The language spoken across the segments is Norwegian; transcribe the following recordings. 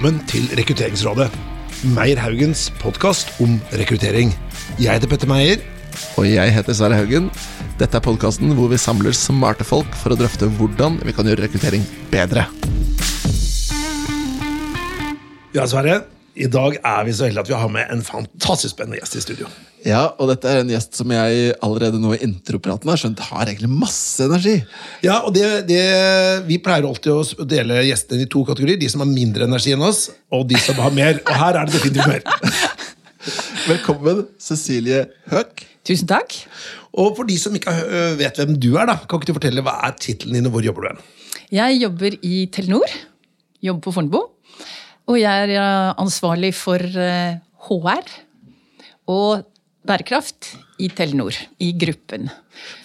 velkommen til Rekrutteringsrådet. Meyer Haugens podkast om rekruttering. Jeg heter Petter Meyer. Og jeg heter Sverre Haugen. Dette er podkasten hvor vi samler smarte folk for å drøfte hvordan vi kan gjøre rekruttering bedre. Ja, Sverre. I dag er vi så heldige at vi har med en fantastisk spennende gjest i studio. Ja, og dette er en gjest som jeg allerede nå i intropraten har skjønt har egentlig masse energi. Ja, og det, det, Vi pleier alltid å dele gjestene i to kategorier. De som har mindre energi enn oss, og de som har mer. Og her er det definitivt mer. Velkommen, Cecilie Høek. Tusen takk. Og for de som ikke vet hvem du er, da, kan ikke du fortelle hva er tittelen din, og hvor jobber du hen? Jeg jobber i Telenor. Jobber på Fornebu. Og jeg er ansvarlig for HR og bærekraft i Telenor, i gruppen.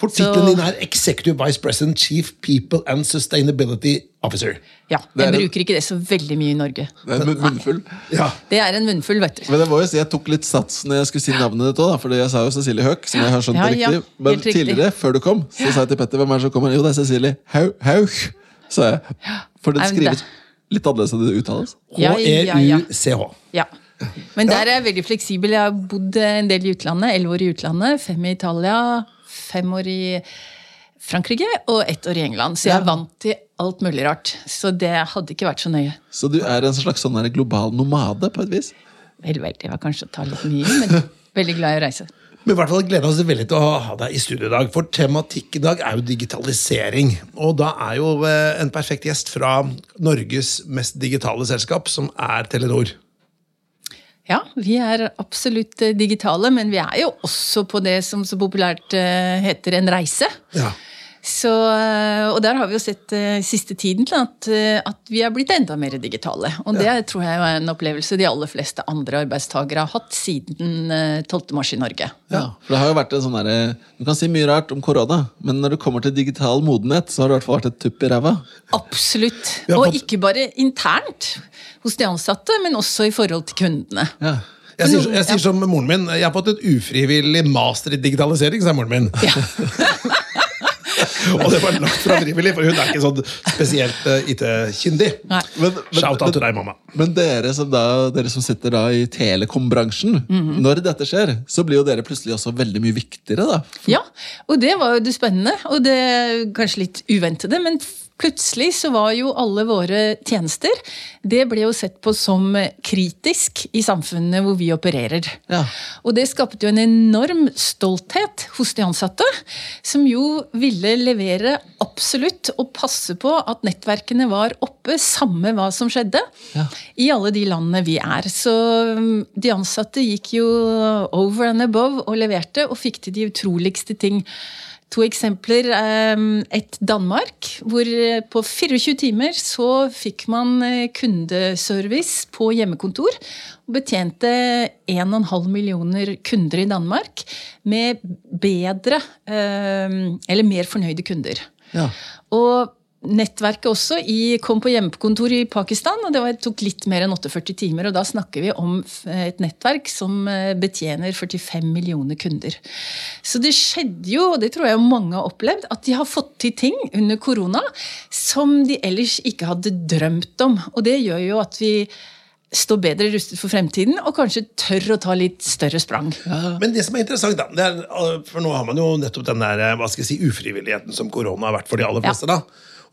For tittelen din er Executive Vice President, Chief People and Sustainability Officer. Ja, jeg bruker ikke det så veldig mye i Norge. Det er en munnfull. Ja. Det er en munnfull, vet du. Men jeg må jo si, jeg tok litt sats når jeg skulle si navnet ditt òg, for jeg sa jo Cecilie Høek, som jeg har skjønt Ja, ja, riktig. Men riktig. tidligere, før du kom, så sa jeg til Petter hvem er det som kommer. Jo, det er Cecilie Hau Hauk, sa jeg. For det det- skrives litt annerledes enn det uttales. Ja, ja, ja. H-e-u-c-h. Ja. Men der er jeg veldig fleksibel. Jeg har bodd en del i utlandet. Elleve år i utlandet, fem i Italia, fem år i Frankrike og ett år i England. Så jeg er vant til alt mulig rart. Så det hadde ikke vært så nøye. Så du er en slags sånn global nomade, på et vis? Vel, vel, det var kanskje å ta litt mye, men veldig glad i å reise. Men i hvert fall gleder oss veldig til å ha deg i studio i dag. For tematikk i dag er jo digitalisering. Og da er jo eh, en perfekt gjest fra Norges mest digitale selskap, som er Telenor. Ja, vi er absolutt eh, digitale, men vi er jo også på det som så populært eh, heter en reise. Ja. Så, eh, og der har vi jo sett uh, siste tiden til at, eh, at vi er blitt enda mer digitale. Og det tror jeg er en opplevelse de aller fleste andre arbeidstakere har hatt siden uh, 12. mars i Norge. Ja, for det har jo vært en sånn der, Du kan si mye rart om korona, men når det kommer til digital modenhet, så har det i hvert fall vært et tupp i ræva. Absolutt. Og fått- ikke bare internt hos de ansatte, men også i forhold til kundene. Ja. Jeg sier, jeg sier som moren min, jeg har fått et ufrivillig master i digitalisering, sa moren min. og det var langt fra frivillig, for hun er ikke sånn spesielt uh, IT-kyndig. Men, men, Shout-out til deg, mamma. men dere som, da, dere som sitter da i telekombransjen, -hmm. når dette skjer, så blir jo dere plutselig også veldig mye viktigere, da. Ja, og det var jo det spennende, og det kanskje litt uventede, men plutselig så var jo alle våre tjenester Det ble jo sett på som kritisk i samfunnet hvor vi opererer. Ja. Og det skapte jo en enorm stolthet hos de ansatte, som jo ville levere absolutt og passe på at nettverkene var oppe, samme hva som skjedde, Ja. i alle de landene vi er. Så um, de ansatte gikk jo over and above og leverte, og fikk til de utroligste ting. To eksempler. um, Et Danmark, hvor eh, på 24 timer så fikk man eh, kundeservice på hjemmekontor. Og betjente 1,5 millioner kunder i Danmark med bedre, um, eller mer fornøyde kunder. Ja. Og nettverket også i, kom på hjemmekontor i Pakistan, og det var, tok litt mer enn 48 timer. Og da snakker vi om et nettverk som eh, betjener 45 millioner kunder. Så det skjedde jo, og det tror jeg mange har opplevd, at de har fått til ting under korona som de ellers ikke hadde drømt om. Og det gjør jo at vi står bedre rustet for fremtiden, og kanskje tør å ta litt større sprang. Men det som er interessant, da, det er, for nå har man jo nettopp den der, uh, hva skal jeg si, ufrivilligheten som korona har vært for de aller Ja. fleste. da.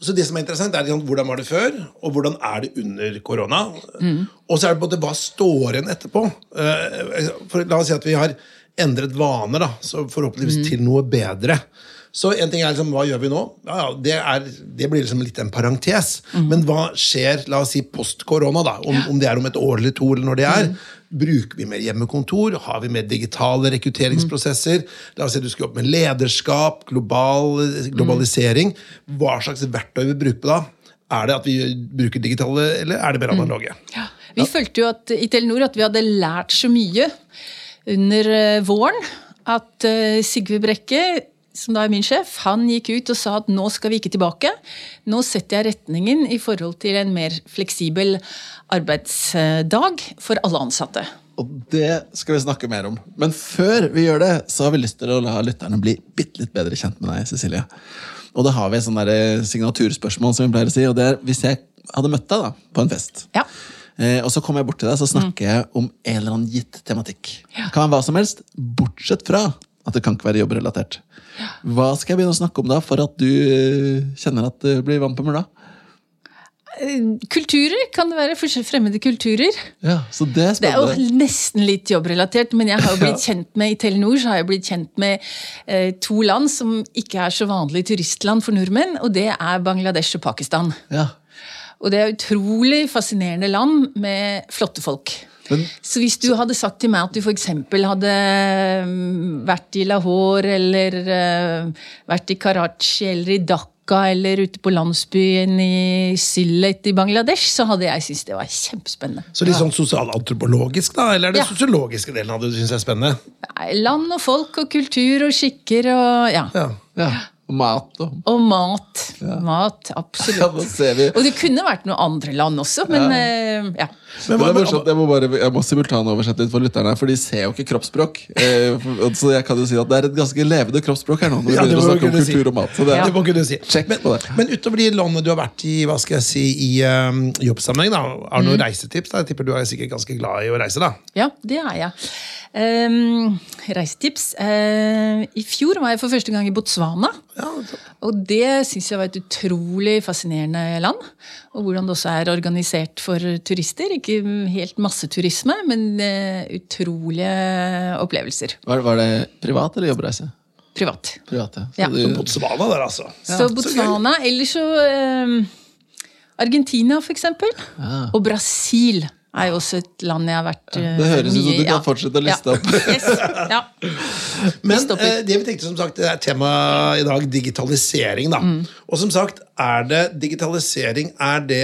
Så det som er interessant, er hvordan var det før, og hvordan er det under korona? Og så er det på en måte hva står igjen etterpå. Uh, For La oss si at vi har endret vaner, da, så forhåpentligvis til noe bedre. Så en ting er liksom, Hva gjør vi nå? Ja, ja, det, er, det blir liksom litt en parentes. Men hva skjer la oss si, post korona? da? Om, om det er om et år eller to, eller når det er. Bruker vi mer hjemmekontor? Har vi mer digitale rekrutteringsprosesser? La oss si du skal jobbe med lederskap, global, globalisering. Hva slags verktøy vi bruker da? Er det at vi bruker digitale, eller er det mer analoge? Ja. Vi følte jo at, i Telenor at vi hadde lært så mye under eh, våren at eh, Sigve Brekke, som da er min sjef, han gikk ut og sa at nå skal vi ikke tilbake. Nå setter jeg retningen i forhold til en mer fleksibel arbeidsdag for alle ansatte. Og det skal vi snakke mer om. Men før vi gjør det, så har vi lyst til å la lytterne bli bitte litt bedre kjent med deg, Cecilie. Og da har vi et sånn signaturspørsmål, som vi pleier å si. Og det er hvis jeg hadde møtt deg da, på en fest, Ja. Eh, og så kommer jeg bort til deg, så snakker jeg om en eller annen gitt tematikk. Det kan være hva som helst, bortsett fra at det kan ikke være jobbrelatert. Hva skal jeg begynne å snakke om da, for at du eh, kjenner at det blir vann på mølla? Kulturer kan det være. Fremmede kulturer. Ja, så det er Det er jo nesten litt jobbrelatert, men jeg har jo blitt kjent med i Telenor så har jeg blitt kjent med eh, to land som ikke er så vanlige turistland for nordmenn, og det er Bangladesh og Pakistan. Ja. Og det er utrolig fascinerende land med flotte folk. Men- så hvis du hadde sagt til meg at du f.eks. hadde mm, vært i Lahore, eller eh, vært i Karachi, eller i Dhaka, eller ute på landsbyen i Sillet i Bangladesh, så hadde jeg syntes det var kjempespennende. Så litt sånn sosialantropologisk, da? Eller er det Ja. sosiologiske delen av det du syns er spennende? Nei, Land og folk og kultur og skikker og ja. Ja. ja. Og mat og Og mat. Mat, Ja, absolutt. ser vi. Og det kunne vært noen andre land også, men eh, ja. Men Men er morsomt, jeg må, bare, jeg må simultanoversette litt for lytterne, for de ser jo ikke kroppsspråk. Eh, så jeg kan jo si at det er et ganske levende kroppsspråk her nå. når vi Ja, begynner å snakke om kultur si. og mat. Så det, Ja. Det må kunne si. Check men, på det. men utover de landene du har vært i hva skal jeg si, i um, jobbsammenheng, da, har du noen Mm. reisetips? Da? Jeg tipper du er sikkert ganske glad i å reise? da. Ja, det er jeg. Um, reisetips. Uh, I fjor var jeg for første gang i Botswana. Ja, Og det syns jeg var et utrolig fascinerende land. Og hvordan det også er organisert for turister. Ikke helt masseturisme, men eh, utrolige opplevelser. var, var det privat eller jobbreise? Privat. Privat, ja. Så Ja. du- Botswana der, altså. Så Botswana, eller så eh, Argentina, for eksempel. Ja. Og Brasil er jo også et land jeg har vært eh, Det høres ut som du i. kan fortsette å liste ja. opp. Yes. Ja. Men eh, det vi tenkte som sagt, det er tema i dag digitalisering. da. Mm. Og som sagt, er det digitalisering Er det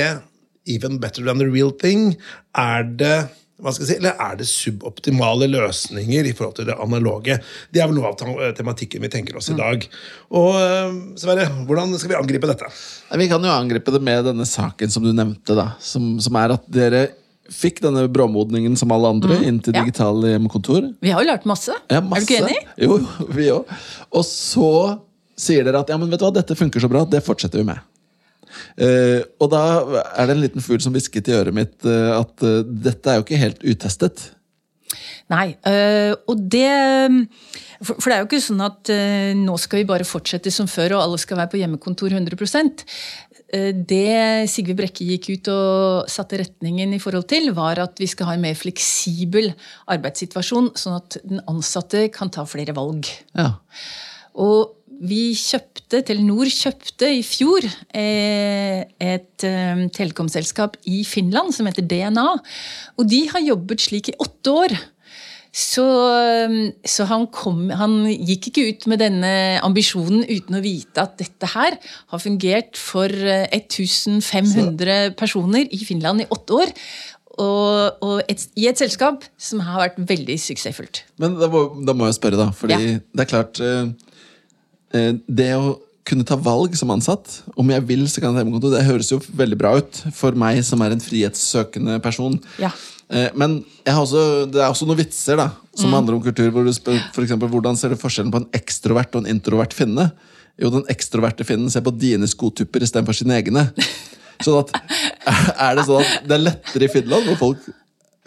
even better than the real thing? Er det hva skal jeg si, eller er det suboptimale løsninger i forhold til det analoge? Det er vel noe av tematikken vi tenker Mm. oss i dag. Og eh, Sverre, hvordan skal vi angripe dette? Vi kan jo angripe det med denne saken som du nevnte, da. Som, som er at dere fikk denne bråmodningen som alle andre inn til Ja. digitale hjemmekontor. Vi har jo lært masse. Ja, Er du ikke enig? Jo, vi òg. Og så sier dere at ja, men vet du hva, dette funker så bra, det fortsetter vi med. Uh, og da er det en liten fugl som hvisket i øret mitt uh, at uh, dette er jo ikke helt utestet. Nei. og det for, for det er jo ikke sånn at nå skal vi bare fortsette som før, og alle skal være på hjemmekontor 100 Eh, Det Sigve Brekke gikk ut og satte retningen i forhold til, var at vi skal ha en mer fleksibel arbeidssituasjon, sånn at den ansatte kan ta flere valg. Ja. Og vi kjøpte, Telenor kjøpte i fjor eh, et eh, telekomselskap i Finland som heter DNA. Og de har jobbet slik i åtte år. Så, eh, så han, kom, han gikk ikke ut med denne ambisjonen uten å vite at dette her har fungert for eh, 1500 personer i Finland i åtte år. Og, og et, i et selskap som har vært veldig suksessfullt. Men da må, da må jeg spørre, da. Fordi Ja. det er klart eh, eh, Det å kunne ta valg som ansatt, om jeg vil, så kan jeg ta hjemmekontor, det høres jo veldig bra ut for meg som er en frihetssøkende person. Ja. Eh, Men jeg har også, det er også noen vitser da som Mm. handler om kultur. hvor du spør for eksempel, Hvordan ser du forskjellen på en ekstrovert og en introvert finne? Jo, Den ekstroverte finnen ser på dine skotupper istedenfor sine egne. Sånn at, Er det sånn at det er lettere i Finland? Folk,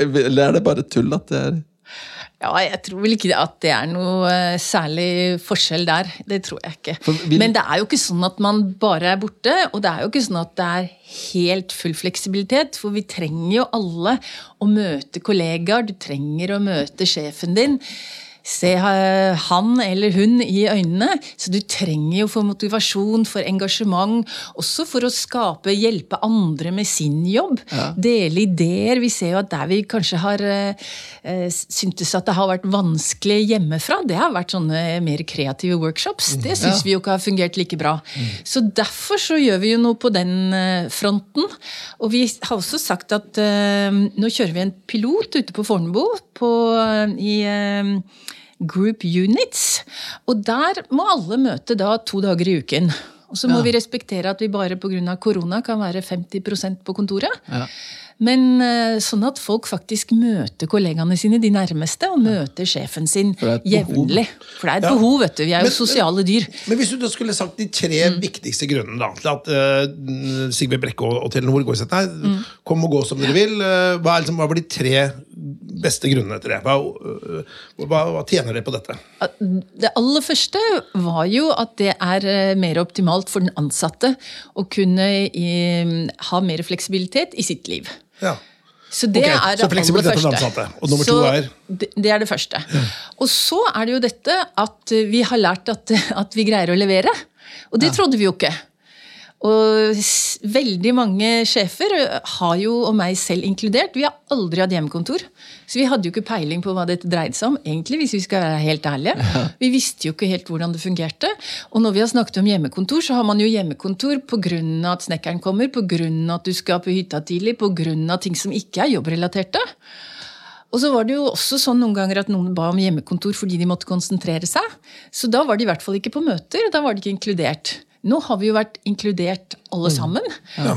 eller er det bare tull at det er Ja, jeg tror vel ikke at det er noe eh, særlig forskjell der. Det tror jeg ikke. Vil- Men det er jo ikke sånn at man bare er borte, og det er jo ikke sånn at det er helt full fleksibilitet. For vi trenger jo alle å møte kollegaer, du trenger å møte sjefen din. Se eh, han eller hun i øynene. Så du trenger jo for motivasjon, for engasjement. Også for å skape, hjelpe andre med sin jobb. Dele ideer. Vi ser jo at der vi kanskje har eh, eh, syntes at det har vært vanskelig hjemmefra, det har vært sånne mer kreative workshops. Det syns vi jo ikke har fungert like bra. Så derfor så gjør vi jo noe på den fronten. Og vi har også sagt at nå kjører vi en pilot ute på Fornebu på, i Group Units. Og der må alle møte da to dager i uken. Og så må Ja. vi respektere at vi bare pga. korona kan være 50% på kontoret. Ja. Men eh, sånn at folk faktisk møter kollegaene sine, de nærmeste, og møter sjefen sin jevnlig. For det er et Ja. behov, vet du. Vi er jo sosiale dyr. Men hvis du da skulle sagt de tre Mm. viktigste grunnene da, til at uh, Sigve Brekke og, og Telenor går i sett her, Mm. kom og gå som dere vil, uh, hva, er liksom, hva blir de tre beste grunnene til det? Hva, hva, hva tjener dere på dette? Det aller første var jo at det er mer optimalt for den ansatte å kunne i, ha mer fleksibilitet i sitt liv. Ja. Så det okay, er det aller første. Og nummer Så to er? Det, er det første. Og så er det jo dette at vi har lært at, at vi greier å levere. Og det trodde vi jo ikke. Og veldig mange sjefer har jo, og meg selv inkludert, vi har aldri hatt hjemmekontor. Så vi hadde jo ikke peiling på hva dette dreide seg om, egentlig, hvis vi skal være helt ærlige. Vi visste jo ikke helt hvordan det fungerte. Og når vi har snakket om hjemmekontor, så har man jo hjemmekontor pga. at snekkeren kommer, pga. at du skal på hytta tidlig, pga. ting som ikke er jobbrelaterte. Og så var det jo også sånn noen ganger at noen ba om hjemmekontor fordi de måtte konsentrere seg. Så da var de i hvert fall ikke på møter. Da var de ikke inkludert. Nå har vi jo vært inkludert alle sammen.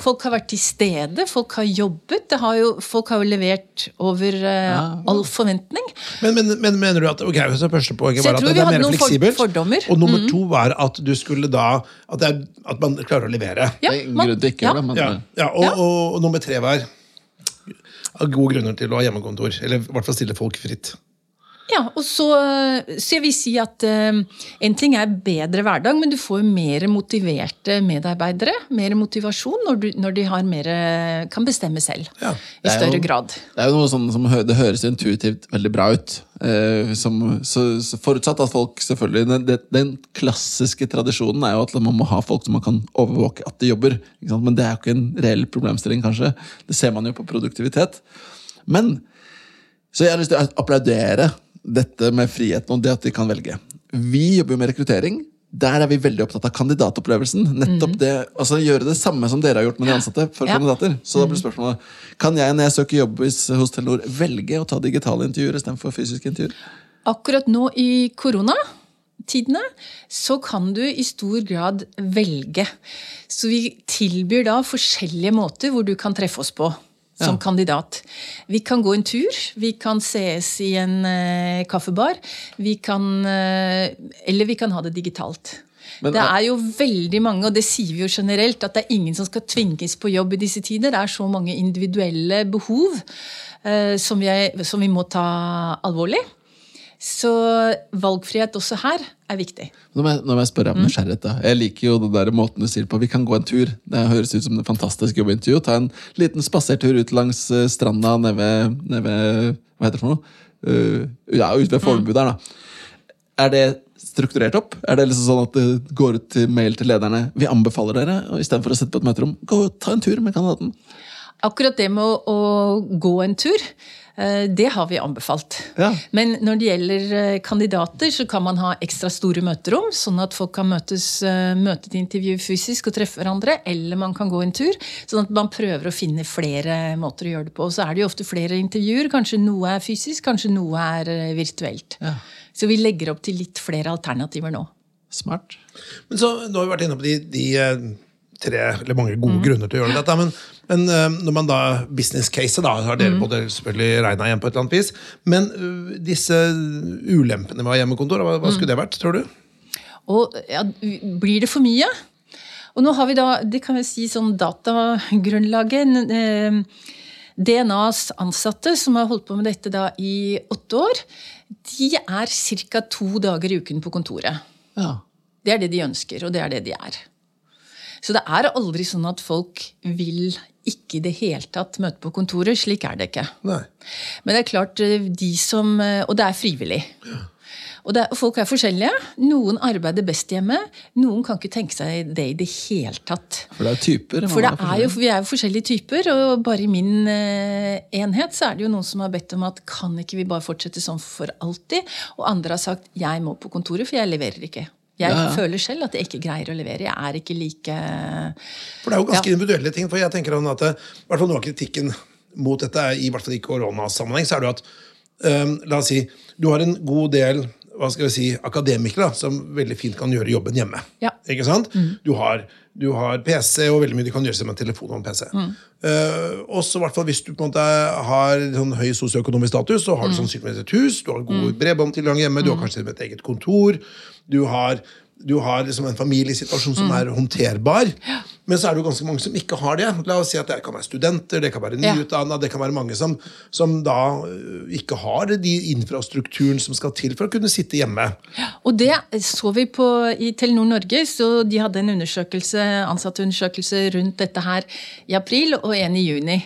Folk har vært til stede, folk har jobbet. Det har jo, folk har jo levert over eh, all forventning. Men, men, men mener du at ok, så første poenget Så jeg var at det vi er hadde mer noen for- fleksibelt? fordommer. Mm. Og nummer to var at du skulle da at, det er, at man klarer å levere. Ja, man- ja. det, men Ja, ja, og, og, og nummer tre var av gode grunner til å ha hjemmekontor. Eller i hvert fall stille folk fritt. Ja, og så, så jeg vil si at eh, en ting er bedre hverdag, men du får mer motiverte medarbeidere. Mer motivasjon når, du, når de har mer, kan bestemme selv. Ja. I større jo- grad. Det er jo noe sånn som Det høres intuitivt veldig bra ut. Eh, som, så, så Forutsatt at folk selvfølgelig den, den- klassiske tradisjonen er jo at man må ha folk som man kan overvåke at de jobber. Men det er jo ikke en reell problemstilling, kanskje. Det ser man jo på produktivitet. Men så jeg har lyst til å applaudere dette med friheten og det at de kan velge. Vi jobber jo med rekruttering. Der er vi veldig opptatt av kandidatopplevelsen. Nettopp det, altså Gjøre det samme som dere har gjort med de ansatte for Ja. kandidater. Så da blir spørsmålet Kan jeg når jeg søker jobb hos Telenor, velge å ta digitale intervjuer istedenfor fysiske intervjuer? Akkurat nå i koronatidene så kan du i stor grad velge. Så vi tilbyr da forskjellige måter hvor du kan treffe oss på. Som Ja. kandidat. Vi kan gå en tur, vi kan sees i en uh, kaffebar. Vi kan, uh, eller vi kan ha det digitalt. Men det er- jo veldig mange, og det sier vi jo generelt, at det er ingen som skal tvinges på jobb i disse tider. Det er så mange individuelle behov uh, som, vi, som vi må ta alvorlig. Så valgfrihet også her er viktig. Nå må jeg, nå må jeg spørre om Mm. nysgjerrighet. da. Jeg liker jo den der måten du sier på. Vi kan gå en tur. Det høres ut som en fantastisk jobbintervju. Ta en liten spasertur ut langs eh, stranda nede ved, Hva heter det for noe? Uh, ja, ute ved Fornebu der, da. Er det strukturert opp? Er det liksom sånn at det går ut til mail til lederne? Vi anbefaler dere, og istedenfor å sitte på et møterom, gå ta en tur med kandidaten. Akkurat det med å, å gå en tur, det har vi anbefalt. Ja. Men når det gjelder eh, kandidater, så kan man ha ekstra store møterom, sånn at folk kan møtes, eh, møte til intervju fysisk og treffe hverandre. Eller man kan gå en tur. Sånn at man prøver å finne flere måter å gjøre det på. Og så er det jo ofte flere intervjuer. Kanskje noe er fysisk, kanskje noe er eh, virtuelt. Ja. Så vi legger opp til litt flere alternativer nå. Smart. Men så, Nå har vi vært inne på de, de eh, tre, eller mange Mm. gode grunner til å gjøre dette. Men, men eh, når man da business case, da har Mm. dere både selvfølgelig regna igjen på et eller annet vis. Men eh, disse ulempene med hjemmekontor, hva, Mm. hva skulle det vært, tror du? Og ja, blir det for mye? Og nå har vi da, det kan vi si sånn datagrunnlaget. eh, DNAs ansatte som har holdt på med dette da i åtte år, de er ca. to dager i uken på kontoret. Ja. Det er det de ønsker, og det er det de er. Så det er aldri sånn at folk vil ikke i det hele tatt møte på kontoret. Slik er det ikke. Nei. Men det er klart, eh, de som eh, Og det er frivillig. Og, det er, og folk er forskjellige. Noen arbeider best hjemme. Noen kan ikke tenke seg det i det hele tatt. For det er typer. For det er jo, vi er jo forskjellige typer, og bare i min eh, enhet så er det jo noen som har bedt om at kan ikke vi bare fortsette sånn for alltid? Og andre har sagt jeg må på kontoret, for jeg leverer ikke. Jeg Ja, ja. føler selv at jeg ikke greier å levere. Jeg er ikke like For det er jo ganske individuelle ting. For jeg tenker at det, i hvert fall Noe av kritikken mot dette, i hvert fall i koronasammenheng, så er det jo at um, La oss si du har en god del hva skal vi si, akademikere da, som veldig fint kan gjøre jobben hjemme. Ja. Ikke sant? Du, har, du har PC, og veldig mye de kan gjøre seg med telefon og en PC. Uh, også i hvert fall Hvis du på en måte har sånn høy sosioøkonomisk status, så har du sannsynligvis et hus, du har god bredbåndtilgang hjemme, du har kanskje et eget kontor, du har, du har liksom en familiesituasjon som er håndterbar. Men så er det jo ganske mange som ikke har det. La oss si at Det kan være studenter, det kan være nyutdanna, det kan være mange som, som da øh, ikke har de infrastrukturen som skal til for å kunne sitte hjemme. Og det så vi på i Telenor Norge. så De hadde en undersøkelse, ansatteundersøkelse rundt dette her i april og en i juni.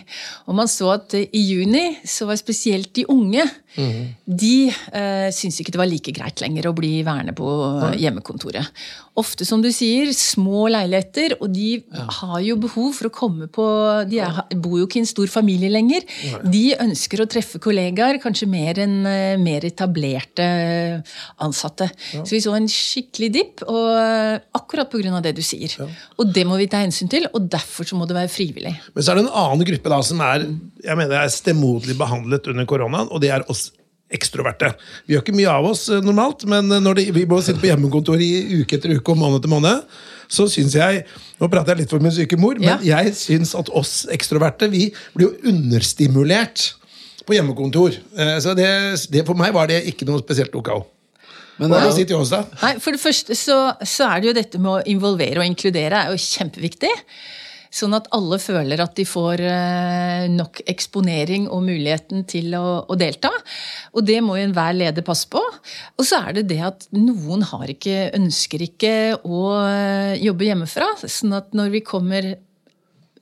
Og man så at i juni så var spesielt de unge De eh, syntes ikke det var like greit lenger å bli værende på hjemmekontoret. Ofte, som du sier, små leiligheter, og de har jo behov for å komme på De er, bor jo ikke i en stor familie lenger. De ønsker å treffe kollegaer, kanskje mer enn eh, mer etablerte ansatte. Så vi så en skikkelig dipp, og eh, akkurat pga. det du sier. Og det må vi ta hensyn til, og derfor så må det være frivillig. Men så er det en annen gruppe da som er jeg mener er stemoderlig behandlet under koronaen, og det er oss ekstroverte. Vi gjør ikke mye av oss eh, normalt, men når det, vi må sitte på hjemmekontor i uke etter uke og måned etter måned, så syns jeg Nå prater jeg litt for min syke mor, men Ja. jeg syns at oss ekstroverte vi blir jo understimulert på hjemmekontor. Eh, Så det, det, for meg var det ikke noe spesielt ok. Men Hva det vil du si til oss, da? Nei, For det første så, så er det jo dette med å involvere og inkludere er jo kjempeviktig. Sånn at alle føler at de får eh, nok eksponering og muligheten til å, å delta. Og det må jo enhver leder passe på. Og så er det det at noen har ikke, ønsker ikke å eh, jobbe hjemmefra. Sånn at når vi kommer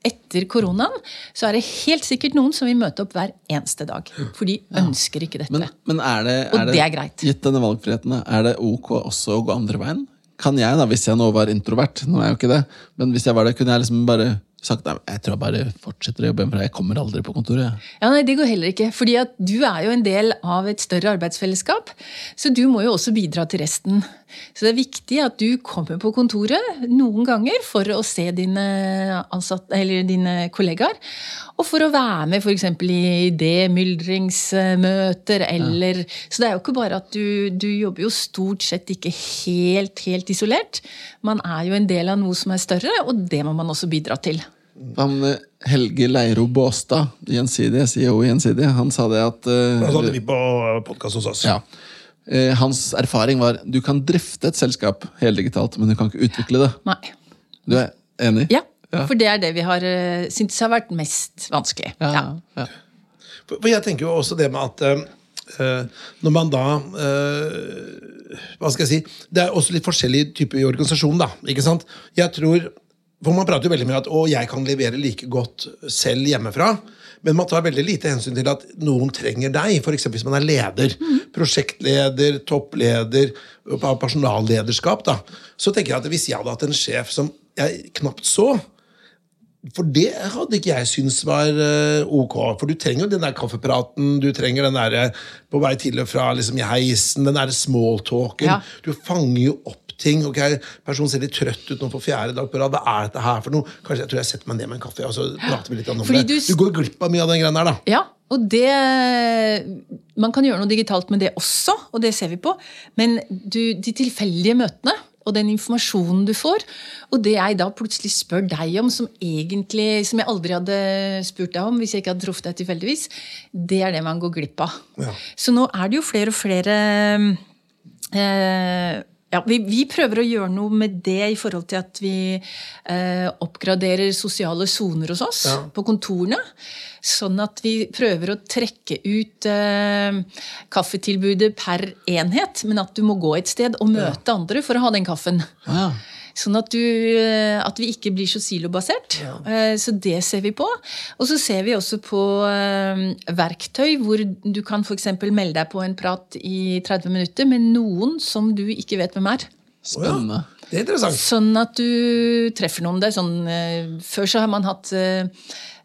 etter koronaen, så er det helt sikkert noen som vil møte opp hver eneste dag. For de ønsker ikke dette. Men, men er det, Og det er greit. Gitt denne valgfriheten, er det ok også å gå andre veien? Kan jeg, da, hvis jeg nå var introvert, nå er jeg jo ikke det, men hvis jeg var det, kunne jeg liksom bare sagt nei, jeg tror jeg bare fortsetter å jobbe hjemmefra, jeg kommer aldri på kontoret. Ja, nei, Det går heller ikke. fordi at du er jo en del av et større arbeidsfellesskap. Så du må jo også bidra til resten. Så det er viktig at du kommer på kontoret noen ganger for å se dine, ansatte, eller dine kollegaer. Og for å være med f.eks. i idémyldringsmøter eller Så det er jo ikke bare at du, du jobber jo stort sett ikke helt, helt isolert. Man er jo en del av noe som er større, og det må man også bidra til. Han, eh, Helge Leiro Båstad, Gjensidige, CEO i Gjensidige, han sa det at uh, Da hadde vi på podkast hos oss. ja, eh, Hans erfaring var du kan drifte et selskap heldigitalt, men du kan ikke utvikle det. Nei. Du er enig? Ja, for det er det vi har uh, syntes har vært mest vanskelig. Ja. ja. For for jeg tenker jo også det med at eh, eh, når man da uh, Hva skal jeg si Det er også litt forskjellige typer i organisasjonen, da. ikke sant? Jeg tror For man prater jo veldig mye om at å, jeg kan levere like godt selv hjemmefra. Men man tar veldig lite hensyn til at noen trenger deg. F.eks. hvis man er leder. Prosjektleder, toppleder, personallederskap. da, Så tenker jeg at hvis jeg hadde hatt en sjef som jeg knapt så, for det hadde ikke jeg syntes var eh, ok. For du trenger jo den der kaffepraten, du trenger den der eh, på vei til og fra liksom, i heisen, den der smalltalken. Ja. Du fanger jo opp ting. ok, Personen ser litt trøtt ut nå for fjerde dag på rad. Hva er dette her for noe? Kanskje jeg tror jeg setter meg ned med en kaffe og så prater vi litt om Fordi det. du- går glipp av mye av den greia der, da. Ja, og det Man kan gjøre noe digitalt med det også, og det ser vi på. Men du, de tilfeldige møtene og den informasjonen du får, og det jeg da plutselig spør deg om, som egentlig, som jeg aldri hadde spurt deg om hvis jeg ikke hadde truffet deg tilfeldigvis, det er det man går glipp av. Ja. Så nå er det jo flere og flere eh, ja, vi, vi prøver å gjøre noe med det i forhold til at vi eh, oppgraderer sosiale soner hos oss Ja. på kontorene. Sånn at vi prøver å trekke ut eh, kaffetilbudet per enhet, men at du må gå et sted og møte andre for å ha den kaffen. Ja. Sånn at, du, eh, at vi ikke blir så silobasert. Ja. Så det ser vi på. Og så ser vi også på eh, verktøy hvor du kan f.eks. melde deg på en prat i 30 minutter med noen som du ikke vet hvem er. Spennende. Det er interessant. Sånn at du treffer noen. Det er sånn, eh, før så har man hatt eh,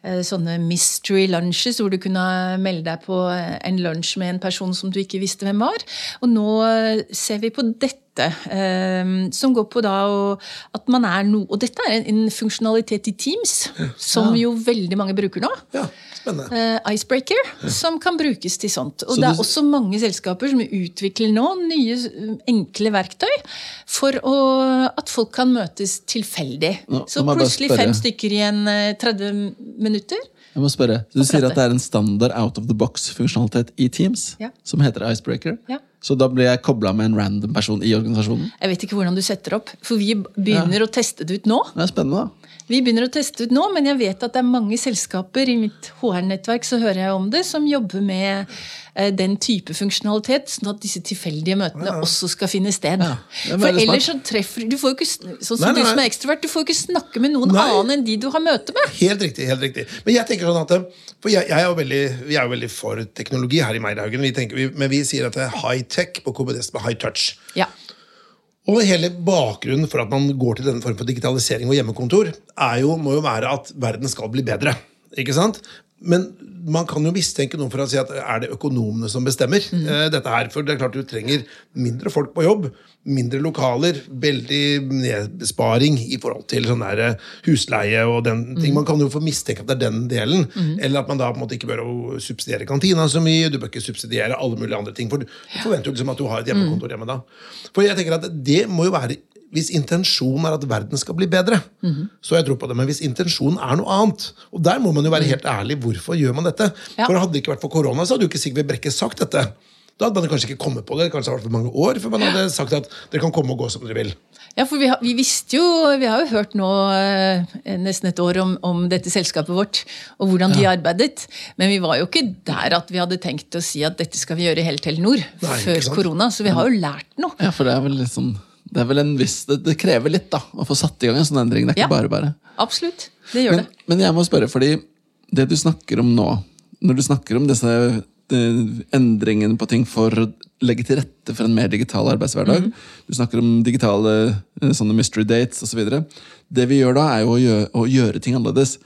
eh, sånne mystery lunches, hvor du kunne melde deg på eh, en lunsj med en person som du ikke visste hvem var. Og nå eh, ser vi på dette, eh, som går på da at man er noe Og dette er en, funksjonalitet i Teams, som jo veldig mange bruker nå. Ja, spennende. Icebreaker, Icebreaker, som kan brukes til sånt. Og Så det er du- også mange selskaper som utvikler nå nye eh, enkle verktøy for å, at folk kan møtes tilfeldig. Nå- Så plutselig fem stykker i en eh, 30 minutter. Jeg må spørre, Du sier at det er en standard out of the box-funksjonalitet i Teams Ja. som heter Icebreaker. Ja. Så da blir jeg kobla med en random person i organisasjonen? Jeg vet ikke hvordan du setter opp, for vi begynner å teste det ut nå. Det er spennende, da. Vi begynner å teste ut nå, men jeg vet at det er mange selskaper i mitt HR-nettverk så hører jeg om det, som jobber med eh, den type funksjonalitet, sånn at disse tilfeldige møtene også skal finne sted. er For ellers så treffer du får jo ikke, Sånn som Nei, nei, du som er ekstrovert, du får jo ikke snakke med noen Nei. annen enn de du har møte med. Helt riktig. helt riktig. Men jeg tenker sånn at for jeg, jeg er jo veldig, Vi er jo veldig for teknologi her i Meierhaugen, vi tenker, vi, men vi sier at det er high tech på KBDS med high touch. Ja. Og hele bakgrunnen for at man går til denne formen for digitalisering og hjemmekontor, jo, må jo være at verden skal bli bedre. Ikke sant? Men man kan jo mistenke noen for å si at er det økonomene som bestemmer eh, dette her. For det er klart du trenger mindre folk på jobb, mindre lokaler, veldig nedsparing i forhold til sånn der eh, husleie og den ting. Man kan jo få mistenke at det er den delen. Eller at man da på en måte ikke bør subsidiere kantina så mye. Du bør ikke subsidiere alle mulige andre ting. For du forventer jo liksom at du har et hjemmekontor hjemme da. For jeg tenker at det må jo være hvis intensjonen er at verden skal bli bedre, så har jeg tro på det. Men hvis intensjonen er noe annet Og der må man jo være helt ærlig. Hvorfor gjør man dette? Ja. For Hadde det ikke vært for korona, så hadde jo ikke Sigve Brekke sagt dette. Da hadde man kanskje ikke kommet på det. Kanskje det hadde vært for mange år før man hadde sagt at dere kan komme og gå som dere vil. Ja, for vi har, vi visste jo Vi har jo hørt nå eh, nesten et år om, om dette selskapet vårt og hvordan de arbeidet. Men vi var jo ikke der at vi hadde tenkt å si at dette skal vi gjøre helt til Telenor Nei, før korona. Så vi har jo lært noe. Ja, for det er vel litt sånn det er vel en viss, det, det krever litt da, å få satt i gang en sånn endring. Det er ikke Ja. bare bare. Absolutt. Det gjør Men, det. men jeg må spørre, fordi det du snakker om nå, når du snakker om disse endringene på ting for å legge til rette for en mer digital arbeidshverdag, du snakker om digitale eh, sånne mystery dates osv. Det vi gjør da, er jo å gjøre, å gjøre ting annerledes.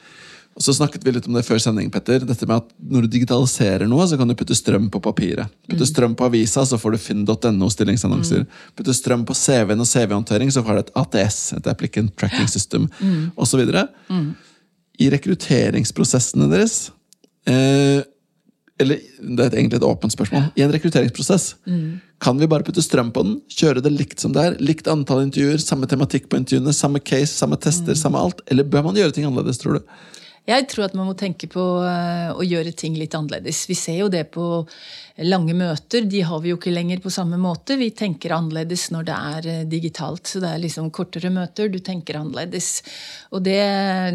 Og så snakket vi litt om det før sending, Petter. Dette med at Når du digitaliserer noe, så kan du putte strøm på papiret. Putte strøm på avisa, så får du finn.no stillingsannonser. Putte strøm på CV-en og CV-håndtering, så får du et ATS, et Applicant Tracking System, og så videre. I rekrutteringsprosessene deres eh, Eller det er egentlig et åpent spørsmål. I en rekrutteringsprosess, kan vi bare putte strøm på den? Kjøre det likt som det er? Likt antall intervjuer, samme tematikk på intervjuene, samme case, samme tester, samme alt? Eller bør man gjøre ting annerledes, tror du? Jeg tror at man må tenke på eh, å gjøre ting litt annerledes. Vi ser jo det på lange møter. De har vi jo ikke lenger på samme måte. Vi tenker annerledes når det er eh, digitalt. Så det er liksom kortere møter. Du tenker annerledes. Og det,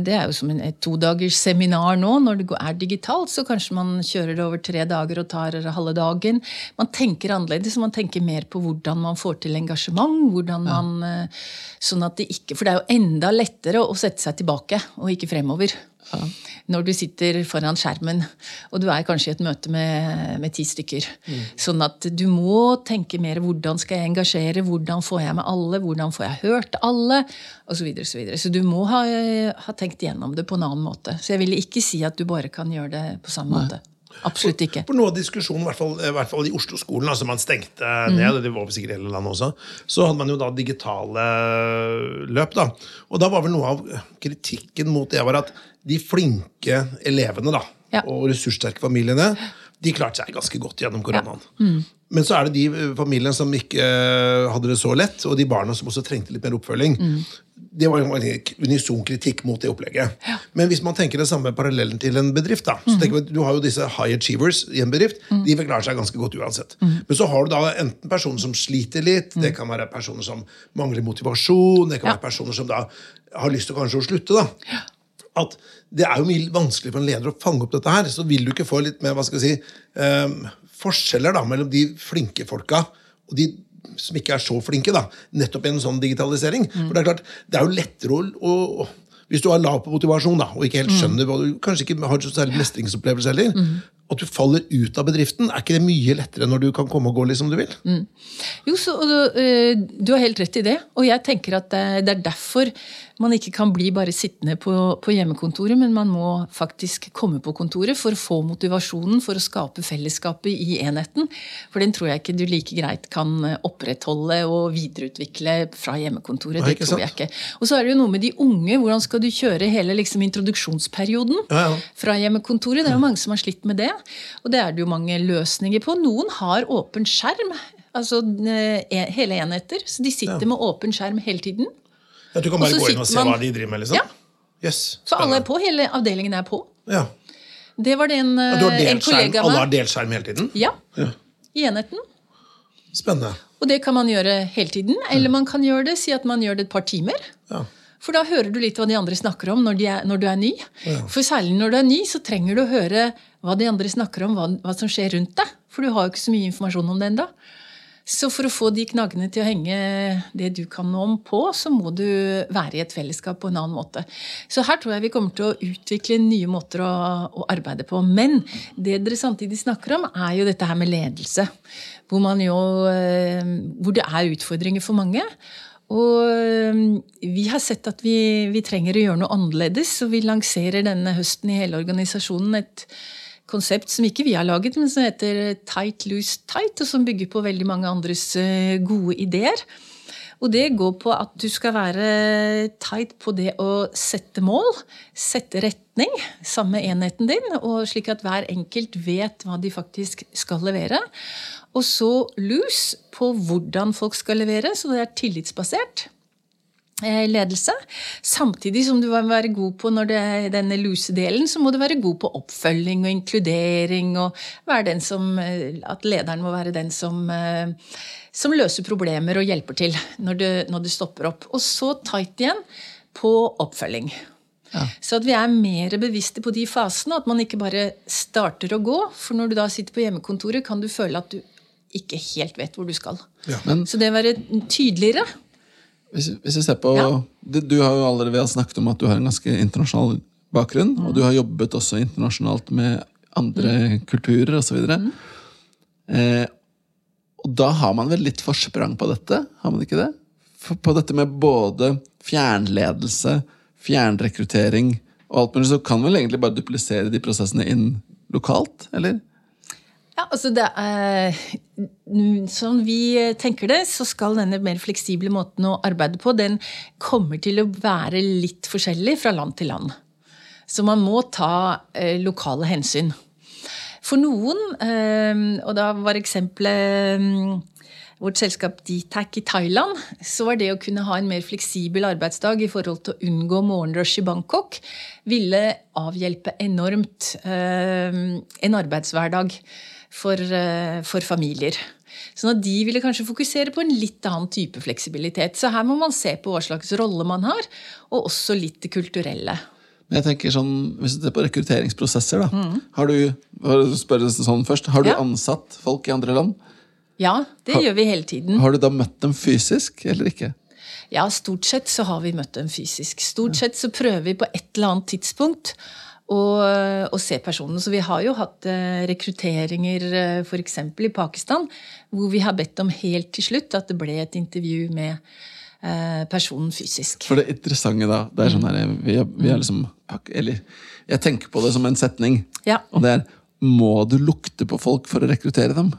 det er jo som en, et todagers seminar nå. Når det er digitalt, så kanskje man kjører det over tre dager og tar halve dagen. Man tenker annerledes, og man tenker mer på hvordan man får til engasjement. hvordan man, ja. sånn at det ikke, For det er jo enda lettere å sette seg tilbake og ikke fremover. Når du sitter foran skjermen, og du er kanskje i et møte med, med ti stykker. Sånn at du må tenke mer hvordan skal jeg engasjere, hvordan får jeg med alle, hvordan får jeg hørt alle, osv. Så, videre, så, videre. så du må ha, ha tenkt gjennom det på en annen måte. Så jeg ville ikke si at du bare kan gjøre det på samme måte. Absolutt ikke. For noe av diskusjonen, i hvert fall, i, hvert fall i Oslo-skolen, altså man stengte mm. ned, det var sikkert hele landet også, så hadde man jo da digitale løp. da. Og da var vel noe av kritikken mot det var at de flinke elevene da, Ja. og ressurssterke familiene de klarte seg ganske godt gjennom koronaen. Mm. Men så er det de eh, familiene som ikke eh, hadde det så lett, og de barna som også trengte litt mer oppfølging. Mm. Det var en unison kritikk mot det opplegget. Men hvis man tenker det samme parallellen til en bedrift, da, Mm. så tenker vi du har jo disse high achievers i en bedrift. De forklarer seg ganske godt uansett. Mm. Men så har du da enten personer som sliter litt, det kan være personer som mangler motivasjon, det kan Ja. være personer som da har lyst til kanskje å slutte. da at det er jo mye vanskelig for en leder å fange opp dette her. Så vil du ikke få litt mer hva skal jeg si, ehm, forskjeller da, mellom de flinke folka og de som ikke er så flinke. da, Nettopp i en sånn digitalisering. For Det er klart, det er jo lettere å, å hvis du har lav på motivasjon da, og ikke helt skjønner hva du kanskje ikke har så særlig mestringsopplevelse heller, at du faller ut av bedriften, er ikke det mye lettere når du kan komme og gå litt som du vil? Jo, så, og, eh, Du har helt rett i det. Og jeg tenker at det, det er derfor man ikke kan bli bare sittende på, på hjemmekontoret, men man må faktisk komme på kontoret for å få motivasjonen for å skape fellesskapet i enheten. For den tror jeg ikke du like greit kan opprettholde og videreutvikle fra hjemmekontoret. Nei, Det tror jeg ikke. Og så er det jo noe med de unge. Hvordan skal du kjøre hele liksom, introduksjonsperioden Ja, ja. fra hjemmekontoret? Det er jo mange som har slitt med det. Og det er det jo mange løsninger på. Noen har åpen skjerm. Altså eh, hele enheter. Så de sitter med åpen skjerm hele tiden. At du kan bare gå inn og se man- hva de driver med? liksom? Ja. Yes, Så alle er på, hele avdelingen er på. Ja. Det var det en, Ja, eh, en kollega av Alle har delskjerm hele tiden? Ja, Ja. i enheten. Spennende. Og det kan man gjøre hele tiden. Eller man kan gjøre det, si at man gjør det et par timer. Ja. For da hører du litt hva de andre snakker om når, er, når du er ny. Ja. For særlig når du er ny, så trenger du å høre hva de andre snakker om, hva, hva som skjer rundt deg. For du har jo ikke så mye informasjon om det ennå. Så for å få de knaggene til å henge det du kan om på, så må du være i et fellesskap på en annen måte. Så her tror jeg vi kommer til å utvikle nye måter å, å arbeide på. Men det dere samtidig snakker om, er jo dette her med ledelse. Hvor, jo, eh, hvor det er utfordringer for mange. Og vi har sett at vi, vi trenger å gjøre noe annerledes, så vi lanserer denne høsten i hele organisasjonen et konsept som ikke vi har laget, men som heter Tight, Loose, Tight, og som bygger på veldig mange andres øh, gode ideer. Og det går på at du skal være tight på det å sette mål, sette retning, samme enheten din, og slik at hver enkelt vet hva de faktisk skal levere. Og så loose på hvordan folk skal levere, så det er tillitsbasert eh, ledelse. Samtidig som du må være god på når det er denne lusedelen, så må du være god på oppfølging og inkludering. og være den som, eh, At lederen må være den som, eh, som løser problemer og hjelper til når du, når du, stopper opp. Og så tight igjen på oppfølging. Så at vi er mer bevisste på de fasene, at man ikke bare starter å gå. For når du da sitter på hjemmekontoret, kan du føle at du ikke helt vet hvor du skal. Ja. Men Så det å være tydeligere hvis, hvis vi ser på Ja. du, du har jo allerede snakket om at du har en ganske internasjonal bakgrunn. Og du har jobbet også internasjonalt med andre kulturer osv. Mm. Eh, og da har man vel litt forsprang på dette? Har man ikke det? For, på dette med både fjernledelse, fjernrekruttering og alt mulig, så kan vel egentlig bare duplisere de prosessene inn lokalt? Eller? Ja, altså det Sånn vi tenker det, så skal denne mer fleksible måten å arbeide på, den kommer til å være litt forskjellig fra land til land. Så man må ta eh, lokale hensyn. For noen, eh, og da var eksempelet eh, vårt selskap Dtac i Thailand, så var det å kunne ha en mer fleksibel arbeidsdag i forhold til å unngå morgenrush i Bangkok, ville avhjelpe enormt eh, en arbeidshverdag for, eh, for familier. Sånn at de ville kanskje fokusere på en litt annen type fleksibilitet. Så her må man se på hva slags rolle man har, og også litt det kulturelle. Men jeg tenker sånn, Hvis du ser på rekrutteringsprosesser, da. Har du å sånn først, har du Ja. ansatt folk i andre land? Ja, det gjør vi hele tiden. Har du da møtt dem fysisk, eller ikke? Ja, stort sett så har vi møtt dem fysisk. Stort sett så prøver vi på et eller annet tidspunkt å, og, se personen. Så vi har jo hatt eh, rekrutteringer f.eks. i Pakistan, hvor vi har bedt om helt til slutt at det ble et intervju med eh, personen fysisk. For det interessante da, det er sånn her, vi, er- vi er liksom Eller jeg tenker på det som en setning. Ja. Og det er Må du lukte på folk for å rekruttere dem?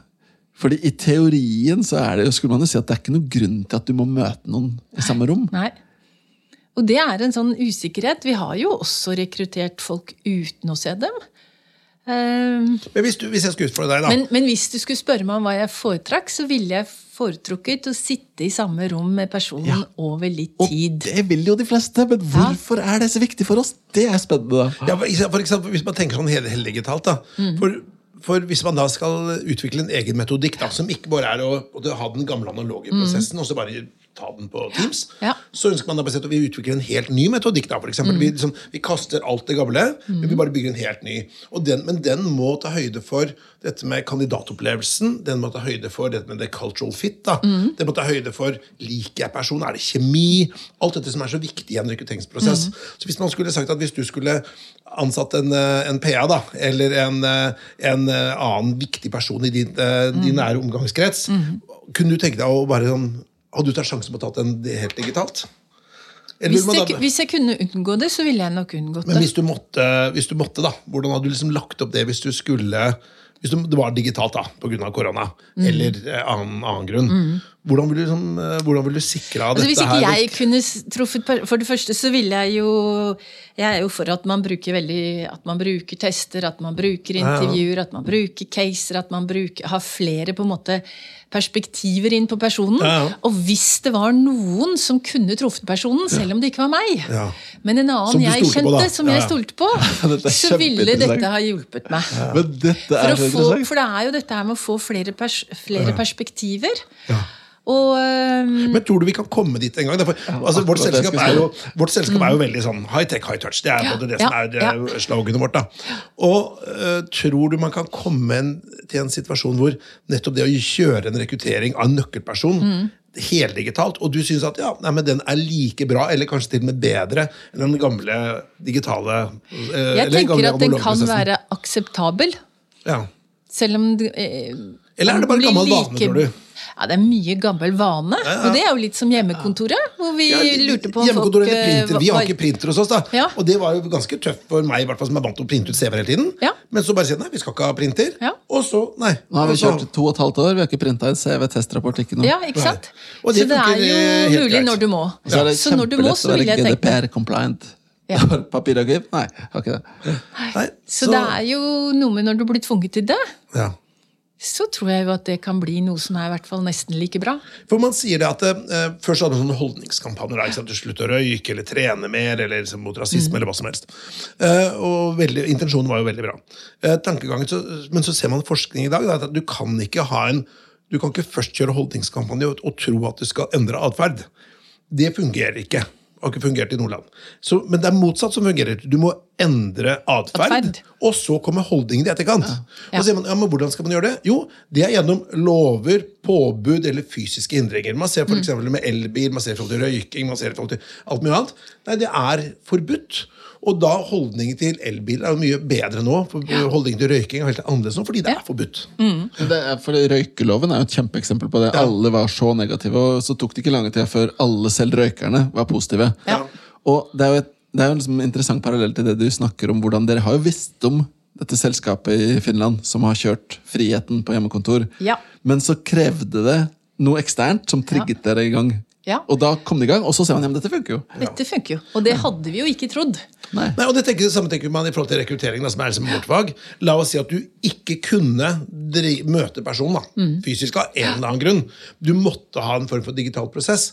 Fordi i teorien så er det jo, skulle man jo si at det er ikke noen grunn til at du må møte noen i samme rom. Nei. Og det er en sånn usikkerhet. Vi har jo også rekruttert folk uten å se dem. Eh, Men hvis, du, hvis jeg skulle utfordre deg, da. Men, men hvis du skulle spørre meg om hva jeg foretrakk, så ville jeg foretrukket å sitte i samme rom med personen Ja. over litt tid. Og det vil jo de fleste, men hvorfor er det så viktig for oss? Det er spennende. Ja, for eksempel, hvis man tenker sånn hele hellige talt, da. For, for hvis man da skal utvikle en egen metodikk, da, som ikke bare er å, å ha den gamle analoge prosessen, og så bare ta den på Teams. Ja. Så ønsker man da at vi utvikler en helt ny metodikk. da, for eksempel. Vi, liksom, vi kaster alt det gamle, men vi bare bygger en helt ny. Og den, men den må ta høyde for dette med kandidatopplevelsen, den må ta høyde for dette med det cultural fit. da. Den må ta høyde for liker jeg personen, er det kjemi? Alt dette som er så viktig i en rekrutteringsprosess. Så hvis man skulle sagt at hvis du skulle ansatt en, eh, en PA, da, eller en, eh, en eh, annen viktig person i din, din nære omgangskrets, kunne du tenke deg å bare sånn Hadde du tatt sjansen på å ta den helt digitalt? Eller Hvis jeg, hvis jeg kunne unngå det, så ville jeg nok unngått men det. hvis du, måtte, hvis du måtte, da, hvordan hadde du liksom lagt opp det hvis du skulle Hvis du, det var digitalt da, pga. korona, Mm. eller eh, annen, annen grunn, hvordan ville du, liksom, eh, vil du sikra Altså, hvis ikke her? jeg kunne truffet For det første så ville jeg jo Jeg er jo for at man bruker veldig At man bruker tester, at man bruker intervjuer, at man bruker caser, at man bruker, har flere på en måte perspektiver inn på personen. Og hvis det var noen som kunne truffet personen, selv om det ikke var meg, Ja. men en annen jeg kjente, på, som jeg stolte på, så ville dette ha hjulpet meg. Men dette For, få, for det er jo dette her med å få flere, pers flere perspektiver. Og um... Men tror du vi kan komme dit en gang? Derfor, altså, vårt, selskap er jo, vårt selskap er jo veldig sånn high tech, high touch. Det er både det som er det er sloganet vårt. da. Og uh, tror du man kan komme en, til en situasjon hvor nettopp det å kjøre en rekruttering av en nøkkelperson Mm. heldigitalt, og du syns at ja, nei, men den er like bra, eller kanskje til og med bedre enn den gamle digitale eh, jeg eller tenker gamle at den kan være akseptabel. ja. Selv om eh, Eller er det bare gammel gammel vane, tror du? Ja, det er mye gammel vane. Og det er jo litt som hjemmekontoret, hvor vi Ja, lurte på om folk Hjemmekontoret eller eh, printer. Vi har ikke printer hos oss, da. Ja. Og det var jo ganske tøft for meg, i hvert fall som er vant til å printe ut CV-er hele tiden. Ja. Men så bare si nei, vi skal ikke ha printer. Ja. Og så, nei. Nå har vi kjørt to og et halvt år, vi har ikke printa en CV-testrapport. ikke noe. Ja, ikke sant? Og Så det det er jo eh, mulig greit. når du må. Så er det Så når du må, så vil jeg tenke det. GDPR-compliant. Ja. Papirarkiv? Nei, har ikke det. Nei, Så det er jo noe med når du blir tvunget til det, ja. Så tror jeg jo at det kan bli noe som er i hvert fall nesten like bra. For man sier det at eh, Først hadde man sånne holdningskampanjer. da, ikke? Du slutter å røyke eller trene mer eller liksom, mot rasisme Mm. eller hva som helst. Eh, og veldig, Intensjonen var jo veldig bra. Eh, så, Men så ser man forskning i dag da, at du kan ikke ha en du kan ikke først kjøre holdningskampanje og, og tro at du skal endre atferd. Det fungerer ikke. Har ikke fungert i Nordland. Så, men det er motsatt som fungerer. Du må endre atferd, og så kommer holdningen i etterkant. Ja. Og så sier man, ja, men Hvordan skal man gjøre det? Jo, det er gjennom lover, påbud eller fysiske hindringer. Man ser for eksempel med elbil, man ser i forhold til røyking, man ser i forhold til alt mye annet. Nei, det er forbudt. Og da holdningen til elbil er jo mye bedre nå. for Holdningen til røyking er helt annerledes nå, fordi det er forbudt. Mm. Det er, for Røykeloven er jo et kjempeeksempel på det. Alle var så negative, og så tok det ikke lange tida før alle, selv røykerne, var positive. Ja. Og det er jo et, det er jo liksom en interessant parallell til det du snakker om. hvordan Dere har jo visst om dette selskapet i Finland som har kjørt Friheten på hjemmekontor. Ja. Men så krevde det noe eksternt som trigget dere i gang. Ja. Og da kom det i gang, og så ser man ja, men dette funker jo. Dette funker jo. Og det hadde vi jo ikke trodd. Nei. Nei, og det tenker, samme tenker man i forhold til rekruttering, da, som er liksom bortfag. fag. La oss si at du ikke kunne dri møte personen da, Mm. fysisk av en eller annen grunn. Du måtte ha en form for digital prosess.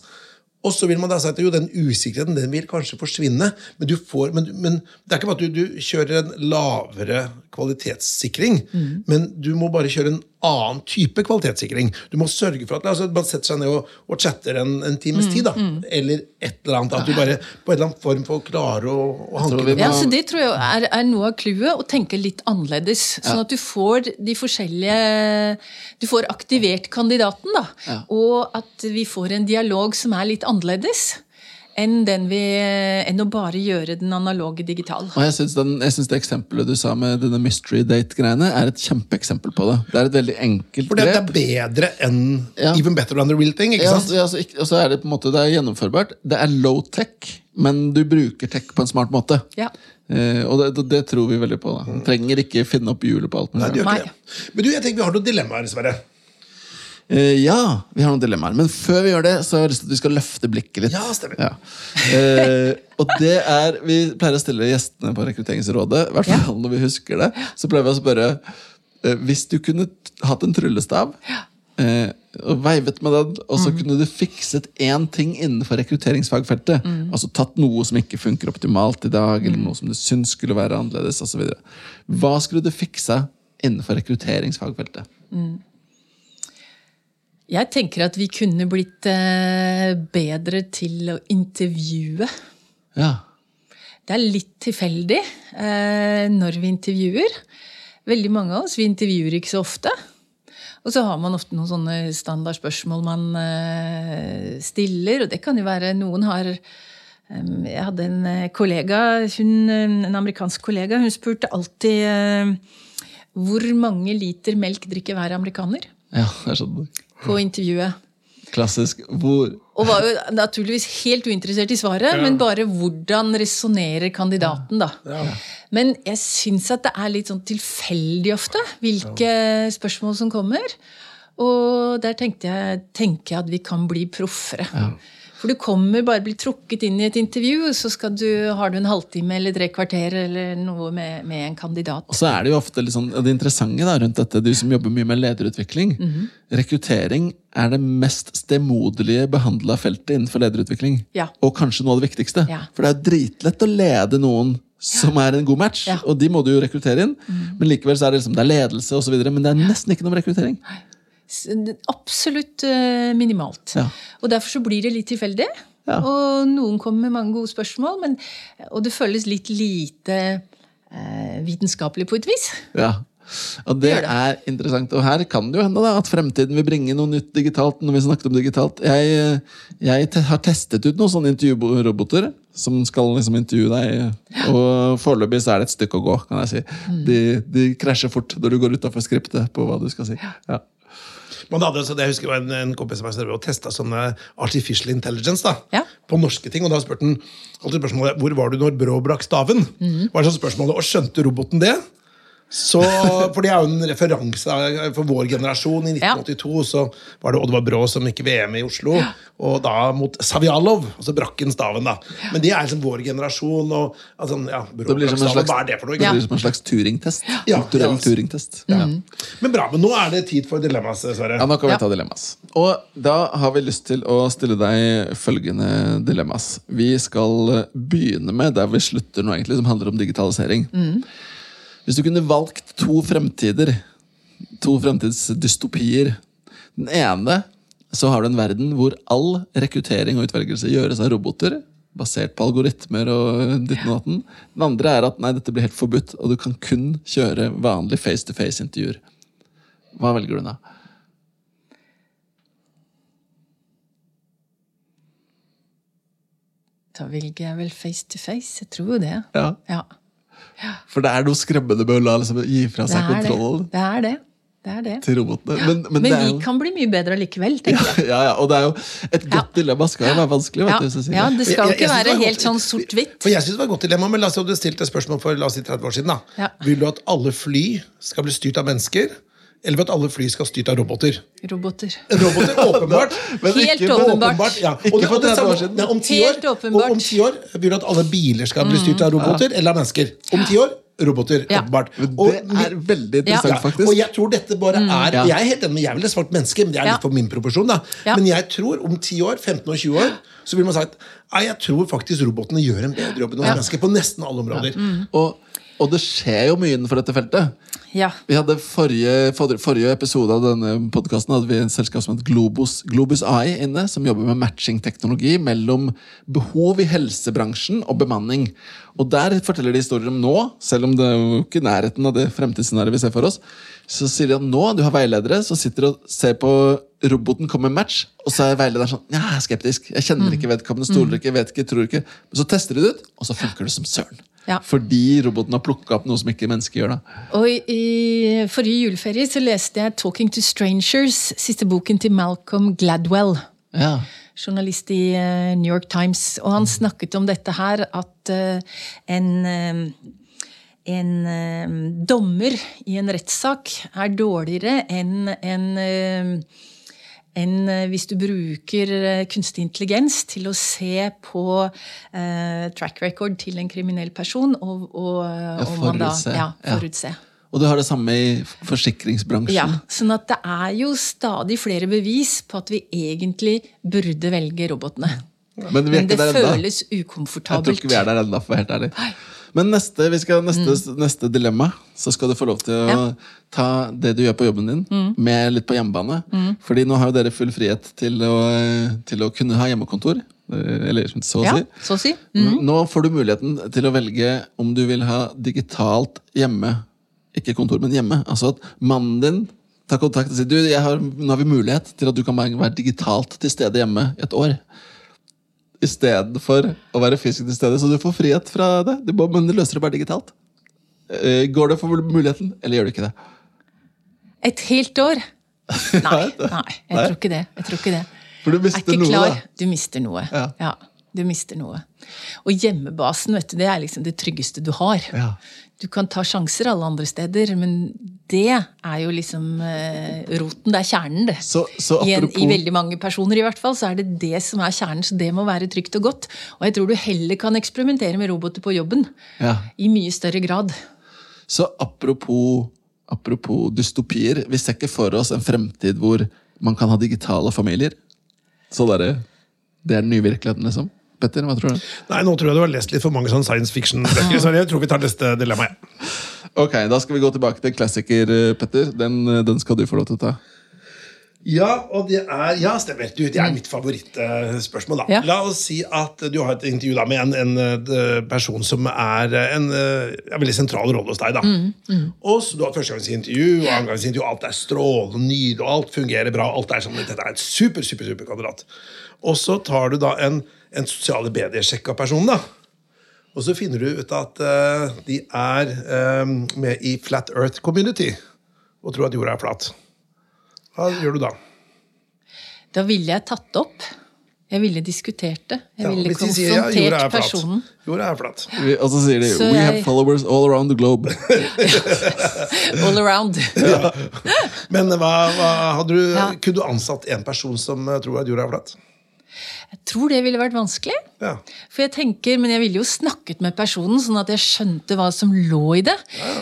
Og så vil man da si at jo, den usikkerheten den vil kanskje forsvinne, men, du får, men, men det er ikke bare at du, du kjører en lavere kvalitetssikring, Mm. men du må bare kjøre en annen type kvalitetssikring. Du må sørge for at altså, man setter seg ned og, og chatter en, en times Mm, tid, da. eller et eller annet. At du bare på en eller annen form får klare å, å hanke det. må- Ja, så Det tror jeg er, er noe av clouet, å tenke litt annerledes. Sånn at du får de forskjellige Du får aktivert kandidaten, da. Ja. Og at vi får en dialog som er litt annerledes. Enn, den vi, enn å bare gjøre den analoge digital. Og jeg syns, den, jeg syns det eksempelet du sa med denne mystery date-greiene, er et kjempeeksempel på det. Det er et veldig enkelt grep. Fordi det er bedre enn Ja. even better than the real thing. ikke Ja, sant? Ja, altså, ikke- og så er det på en måte, det er gjennomførbart. Det er low tech, men du bruker tech på en smart måte. Ja. Eh, og det, det, det tror vi veldig på. da. Trenger ikke finne opp hjulet på alt Nei, det gjør ikke det. Men du, jeg tenker vi har noen dilemmaer, Sverre. Eh, ja, vi har noen dilemmaer. Men før vi gjør det, så har jeg lyst til at vi skal løfte blikket litt. Ja, stemmer. Ja. Uh, og det er Vi pleier å stille gjestene på Rekrutteringsrådet, i hvert fall når vi husker det, så pleier vi å spørre uh, Hvis du kunne hatt en tryllestav eh, og veivet med den, og så kunne du fikset én ting innenfor rekrutteringsfagfeltet, altså tatt noe som ikke funker optimalt i dag, eller noe som du syns skulle være annerledes, osv. Hva skulle du fiksa innenfor rekrutteringsfagfeltet? Jeg tenker at vi kunne blitt eh, bedre til å intervjue. Ja. Det er litt tilfeldig eh, når vi intervjuer. Veldig mange av oss vi intervjuer ikke så ofte. Og så har man ofte noen sånne standardspørsmål man eh, stiller. Og det kan jo være Noen har Jeg hadde en kollega, hun, en amerikansk kollega, hun spurte alltid hvor mange liter melk drikker hver amerikaner ja, jeg skjønner. På intervjuet. Klassisk. Hvor Og var jo naturligvis helt uinteressert i svaret, men bare hvordan resonnerer kandidaten, da. Men jeg syns at det er litt sånn tilfeldig ofte hvilke spørsmål som kommer. Og der tenkte jeg, tenker jeg at vi kan bli proffere. For du kommer bare blir trukket inn i et intervju, så skal du, har du en halvtime eller tre kvarter eller noe med, med en kandidat. Og så er det jo ofte litt sånn, det interessante da, rundt dette, du som jobber mye med lederutvikling. Mhm. Rekruttering er det mest stemoderlige behandla feltet innenfor lederutvikling. Ja. Og kanskje noe av det viktigste. Ja. For det er dritlett å lede noen som er en god match, Ja. Og de må du jo rekruttere inn. Men likevel så er det liksom, det er ledelse videre, men det er nesten ikke noe om rekruttering. S- Absolutt eh, minimalt. Ja. Og derfor så blir det litt tilfeldig. Ja. Og noen kommer med mange gode spørsmål, men, og det føles litt lite eh, vitenskapelig på et vis. Ja. Og det er interessant. Og her kan det jo hende da, at fremtiden vil bringe noe nytt digitalt. når vi snakket om digitalt. Jeg, jeg har testet ut noen sånne intervjuroboter som skal liksom intervjue deg. Og foreløpig så er det et stykke å gå. kan jeg si. Mm. De, de krasjer fort når du går utafor skriptet på hva du skal si. Ja. Man hadde, så det jeg husker det var en, en kompis som jeg og testa sånne artificial intelligence da, Ja. på norske ting. Og da spurte han alltid spørsmålet hvor var du når Brå brakk staven. Var det sånn spørsmålet, Og skjønte roboten det? Så, for det er jo en referanse for vår generasjon. I Ja. 1982 så var det Oddvar Brå som gikk VM i Oslo. Og da mot Savjalov, og så brakk han staven. da. Men det er liksom vår generasjon. og altså, ja, Brå Det blir som en slags, Hva er det for noe? det blir som en slags Turing-test. Ja. Kulturell Ja. Turing-test. Ja. Men bra, men nå er det tid for dilemmas, Sverre. Ja, nå kan vi ta dilemmas. Og da har vi lyst til å stille deg følgende dilemmas. Vi skal begynne med der vi slutter nå, egentlig, som handler om digitalisering. Hvis du kunne valgt to fremtider, to fremtidsdystopier Den ene så har du en verden hvor all rekruttering og utvelgelse gjøres av roboter. Basert på algoritmer og ditten og datten. Den andre er at nei, dette blir helt forbudt, og du kan kun kjøre vanlig face-to-face-intervjuer. Hva velger du da? Da velger jeg vel face to face. Jeg tror jo det. Ja. Ja, For det er noe skremmende med å la liksom, gi fra seg er det. kontrollen Det er det. det, er det. til robotene. Men, men, Men det er vi jo kan bli mye bedre allikevel, tenker jeg. ja, ja, Og det er jo et godt Ja. dilemma. Skal jo være vanskelig. vet Ja, du, Cecilie. ja, det skal Jeg- jo jeg ikke synes være var helt godt- sånn sort-hvitt. For jeg synes det var et godt dilemma, men la oss si du stilte et spørsmål for la oss si 30 år siden. da. Ja. Vil du at alle fly skal bli styrt av mennesker, eller at alle fly skal styrt av roboter? Roboter. Roboter, åpenbart. Men Helt ikke åpenbart. ja. Ikke Og det- og det samme-. Om ti år. Og om ti år vil du at alle biler skal bli styrt av roboter eller av mennesker. Om ti år roboter. Ja. åpenbart. Og det er veldig interessant, ja, faktisk. Og jeg tror dette bare er Ja. Jeg er helt enig med jeg ville svart menneske, men det er litt for min proporsjon. da Ja. Men jeg tror om 10 år, 15 og 20 år så vil man sagt at jeg tror faktisk robotene gjør en bedre jobb enn mennesker på nesten alle områder. Og, og det skjer jo mye innenfor dette feltet. Ja. Vi hadde forrige, forrige, episode av denne podkasten hadde vi en selskap som het Globus, Globus AI inne, som jobber med matching-teknologi mellom behov i helsebransjen og bemanning. Og Der forteller de historier om nå, selv om det er jo ikke nærheten av det fremtidsscenarioet vi ser for oss. Så sier de at nå, du har veiledere som sitter og ser på roboten kommer match, og så er veilederen sånn Ja, jeg er skeptisk. Jeg kjenner ikke vedkommende, stoler ikke, vet ikke, tror ikke. Men så tester de det ut, og så funker det som søren. Ja. Fordi roboten har plukka opp noe som ikke mennesker gjør. da. Og i, forrige juleferie så leste jeg 'Talking to Strangers', siste boken til Malcolm Gladwell. Ja. journalist i eh, New York Times, og han snakket om dette her at eh, en eh, en eh, dommer i en rettssak er dårligere enn en eh, enn eh, hvis du bruker eh, kunstig intelligens til å se på eh, track record til en kriminell person, og, og, Ja, og man da forutse. ja, Ja. Og du har det samme i forsikringsbransjen. Ja, sånn at det er jo stadig flere bevis på at vi egentlig burde velge robotene. Men vi Men det føles ukomfortabelt. Jeg tror ikke vi er der ennå, for helt ærlig. Men neste, vi skal, neste, neste dilemma, så skal du få lov til å Ja. ta det du gjør på jobben din, med litt på hjemmebane. Fordi nå har jo dere full frihet til å, til å kunne ha hjemmekontor. eh, Eller så å Ja, si. så å si. Nå får du muligheten til å velge om du vil ha digitalt hjemme. Ikke kontor, men hjemme. Altså at mannen din tar kontakt og sier du, har, nå har vi mulighet til at du kan være digitalt til stede hjemme et år. Istedenfor å være fysisk til stede. Så du får frihet fra det, du må, men du løser det bare digitalt. Eh, Går det for muligheten, eller gjør du ikke det? Et helt år? Nei, Nei. nei, jeg tror ikke det. Jeg tror ikke det. For du er mister noe, klar. da. Du mister noe. Ja. Ja. du mister noe. Og hjemmebasen, vet du, det er liksom det tryggeste du har. Ja. Du kan ta sjanser alle andre steder, men det er jo liksom eh, roten. Det er kjernen, det. Så, så I, apropos I veldig mange personer i hvert fall, så er det det som er kjernen. Så det må være trygt og godt. Og jeg tror du heller kan eksperimentere med roboter på jobben. Ja. I mye større grad. Så apropos, apropos dystopier, vi ser ikke for oss en fremtid hvor man kan ha digitale familier. Så det er, det er den nye virkeligheten, liksom. Petter, hva tror du? Nei, nå tror jeg du har lest litt for mange sånn science fiction-bøker, så jeg tror vi tar neste dilemma. Ja. Ok, da skal vi gå tilbake til klassiker, eh, Petter. Den, eh, den skal du få lov til å ta. Ja, og det er Ja, stemmer. Du, det er mitt favorittspørsmål. Ja. La oss si at du har et intervju da med en, en eh, person som er eh, en, eh, en veldig sentral rolle hos deg. da. Og så Du har førstegangsintervju, og andregangsintervju, alt er strålende, nydelig, og alt fungerer bra. alt er sånn, Dette er et super, super, super kandidat. Og så tar du da en, en sosiale medier-sjekka person. da. Og så finner du ut at uh, de er um, med i Flat Earth Community og tror at jorda er flat. Hva gjør du da? Da ville jeg tatt opp. Jeg ville diskutert det. Jeg Ja, ville hvis de sier, ja, konfrontert er personen. Jorda er flat. Vi, og så sier de Så We jeg- have followers all around the globe. All around. Men hva, hva hadde du, Ja. kunne du ansatt en person som eh, tror at jorda er flat? Jeg tror det ville vært vanskelig. Ja. For jeg tenker, Men jeg ville jo snakket med personen, sånn at jeg skjønte hva som lå i det.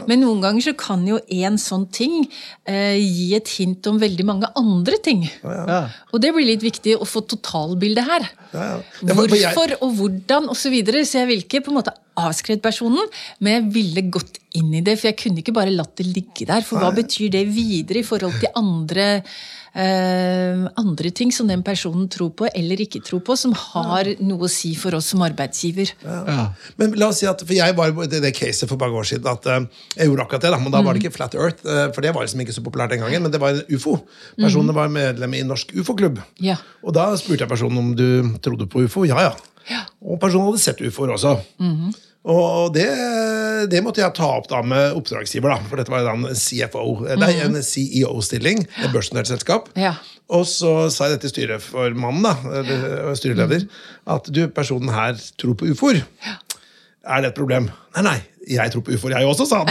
Men noen ganger så kan jo en sånn ting eh, gi et hint om veldig mange andre ting. Ja. Og det blir litt viktig å få totalbildet her. Ja, ja. Det var- for jeg- Hvorfor og hvordan osv. Så, videre. så jeg ville ikke på en måte avskrevet personen, men jeg ville gått inn i det. For jeg kunne ikke bare latt det ligge der. For hva betyr det videre i forhold til andre andre ting som den personen tror på eller ikke tror på, som har noe å si for oss som arbeidsgiver. Ja. Men la oss si at, for Jeg var i det, det caset for mange år siden at eh, jeg gjorde akkurat det. da, Men da var det ikke Flat Earth, eh, for det var liksom ikke så populært den gangen. Men det var en ufo. Personen var medlem i Norsk ufo-klubb. Ja. Og da spurte jeg personen om du trodde på ufo. Ja, ja. Og personen hadde sett ufoer også. Og det, det måtte jeg ta opp da med oppdragsgiver, da, for dette var en CFO, nei, en CEO-stilling, et børsnotert selskap. Ja. Og så sa jeg dette til styreformannen, da, eller styreleder, at du, personen her tror på ufoer. Er det et problem? Nei, nei, jeg tror på ufoer, jeg også, sa han.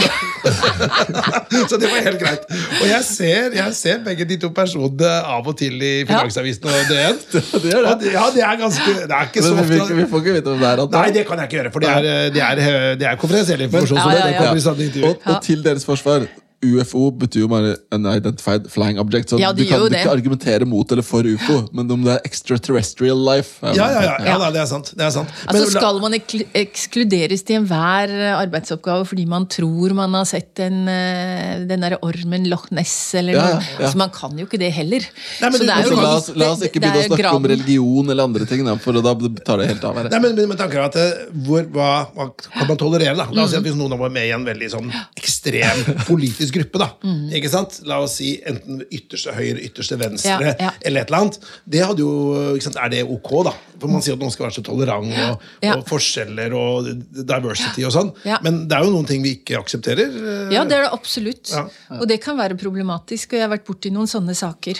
så det var helt greit. Og jeg ser, jeg ser begge de to personene av og til i Finansavisen og DN. det det. Ja, det er ganske Det er ikke så ofte vi, vi får ikke vite hvem det er. Anton. Nei, det kan jeg ikke gjøre, for det er, det er, det er konfidensiell informasjon. Ja, ja, ja. Og, og til deres forsvar UFO betyr jo bare Unidentified Flying Object. Så Ja, du kan du det. ikke argumentere mot eller for ufo. Men om det er extraterrestrial life Ja, Ja, ja, ja, ja, det er sant. Det er sant. Men Altså Skal man ek ekskluderes til enhver arbeidsoppgave fordi man tror man har sett en, eh, den der ormen Loch Ness eller Ja, noe? Altså Man kan jo ikke det heller. Nei, men Så det er altså, jo la, oss, la oss ikke begynne å er snakke om religion eller andre ting, da, for da tar det helt av her. Nei, men, men men tanke på at eh, hvor, hva, hva kan man tolerere? da? La oss si at Hvis noen var med i en veldig sånn ekstrem politisk gruppe, da, ikke sant? la oss si enten ytterste høyre, ytterste venstre, Ja, ja. eller et eller annet, det hadde jo, ikke sant? er det ok? da? For Man sier at noen skal være så tolerant, og, Ja. og forskjeller og diversity og sånn. Men det er jo noen ting vi ikke aksepterer. eh, Ja, det er det absolutt. Og det kan være problematisk. Og jeg har vært borti noen sånne saker.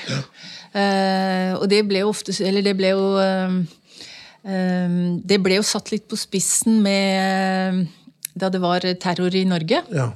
Uh, og det ble jo ofte Eller det ble jo uh, Det ble jo satt litt på spissen med da det var terror i Norge. Ja.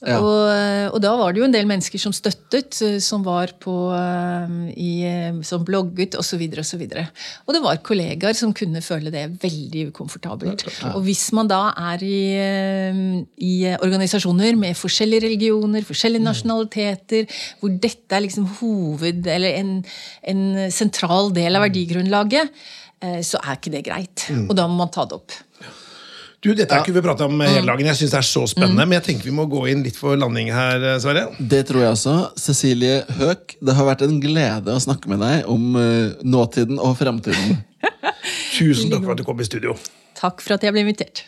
Ja. Og, og da var det jo en del mennesker som støttet, eh, som var på eh, i, eh, Som blogget osv. Og, så videre. og det var kollegaer som kunne føle det veldig ukomfortabelt. Og hvis man da er i, eh, i organisasjoner med forskjellige religioner, forskjellige nasjonaliteter, hvor dette er liksom hoved, eller en, en sentral del av verdigrunnlaget, eh, så er ikke det greit. Og da må man ta det opp. Du, Dette er ikke vi prata om hele dagen. Jeg synes det er så spennende, Men jeg tenker vi må gå inn litt for landing her, eh, Sverre. Det tror jeg også. Cecilie Høek, det har vært en glede å snakke med deg om eh, nåtiden og framtiden. Tusen takk for at du kom i studio. Takk for at jeg ble invitert.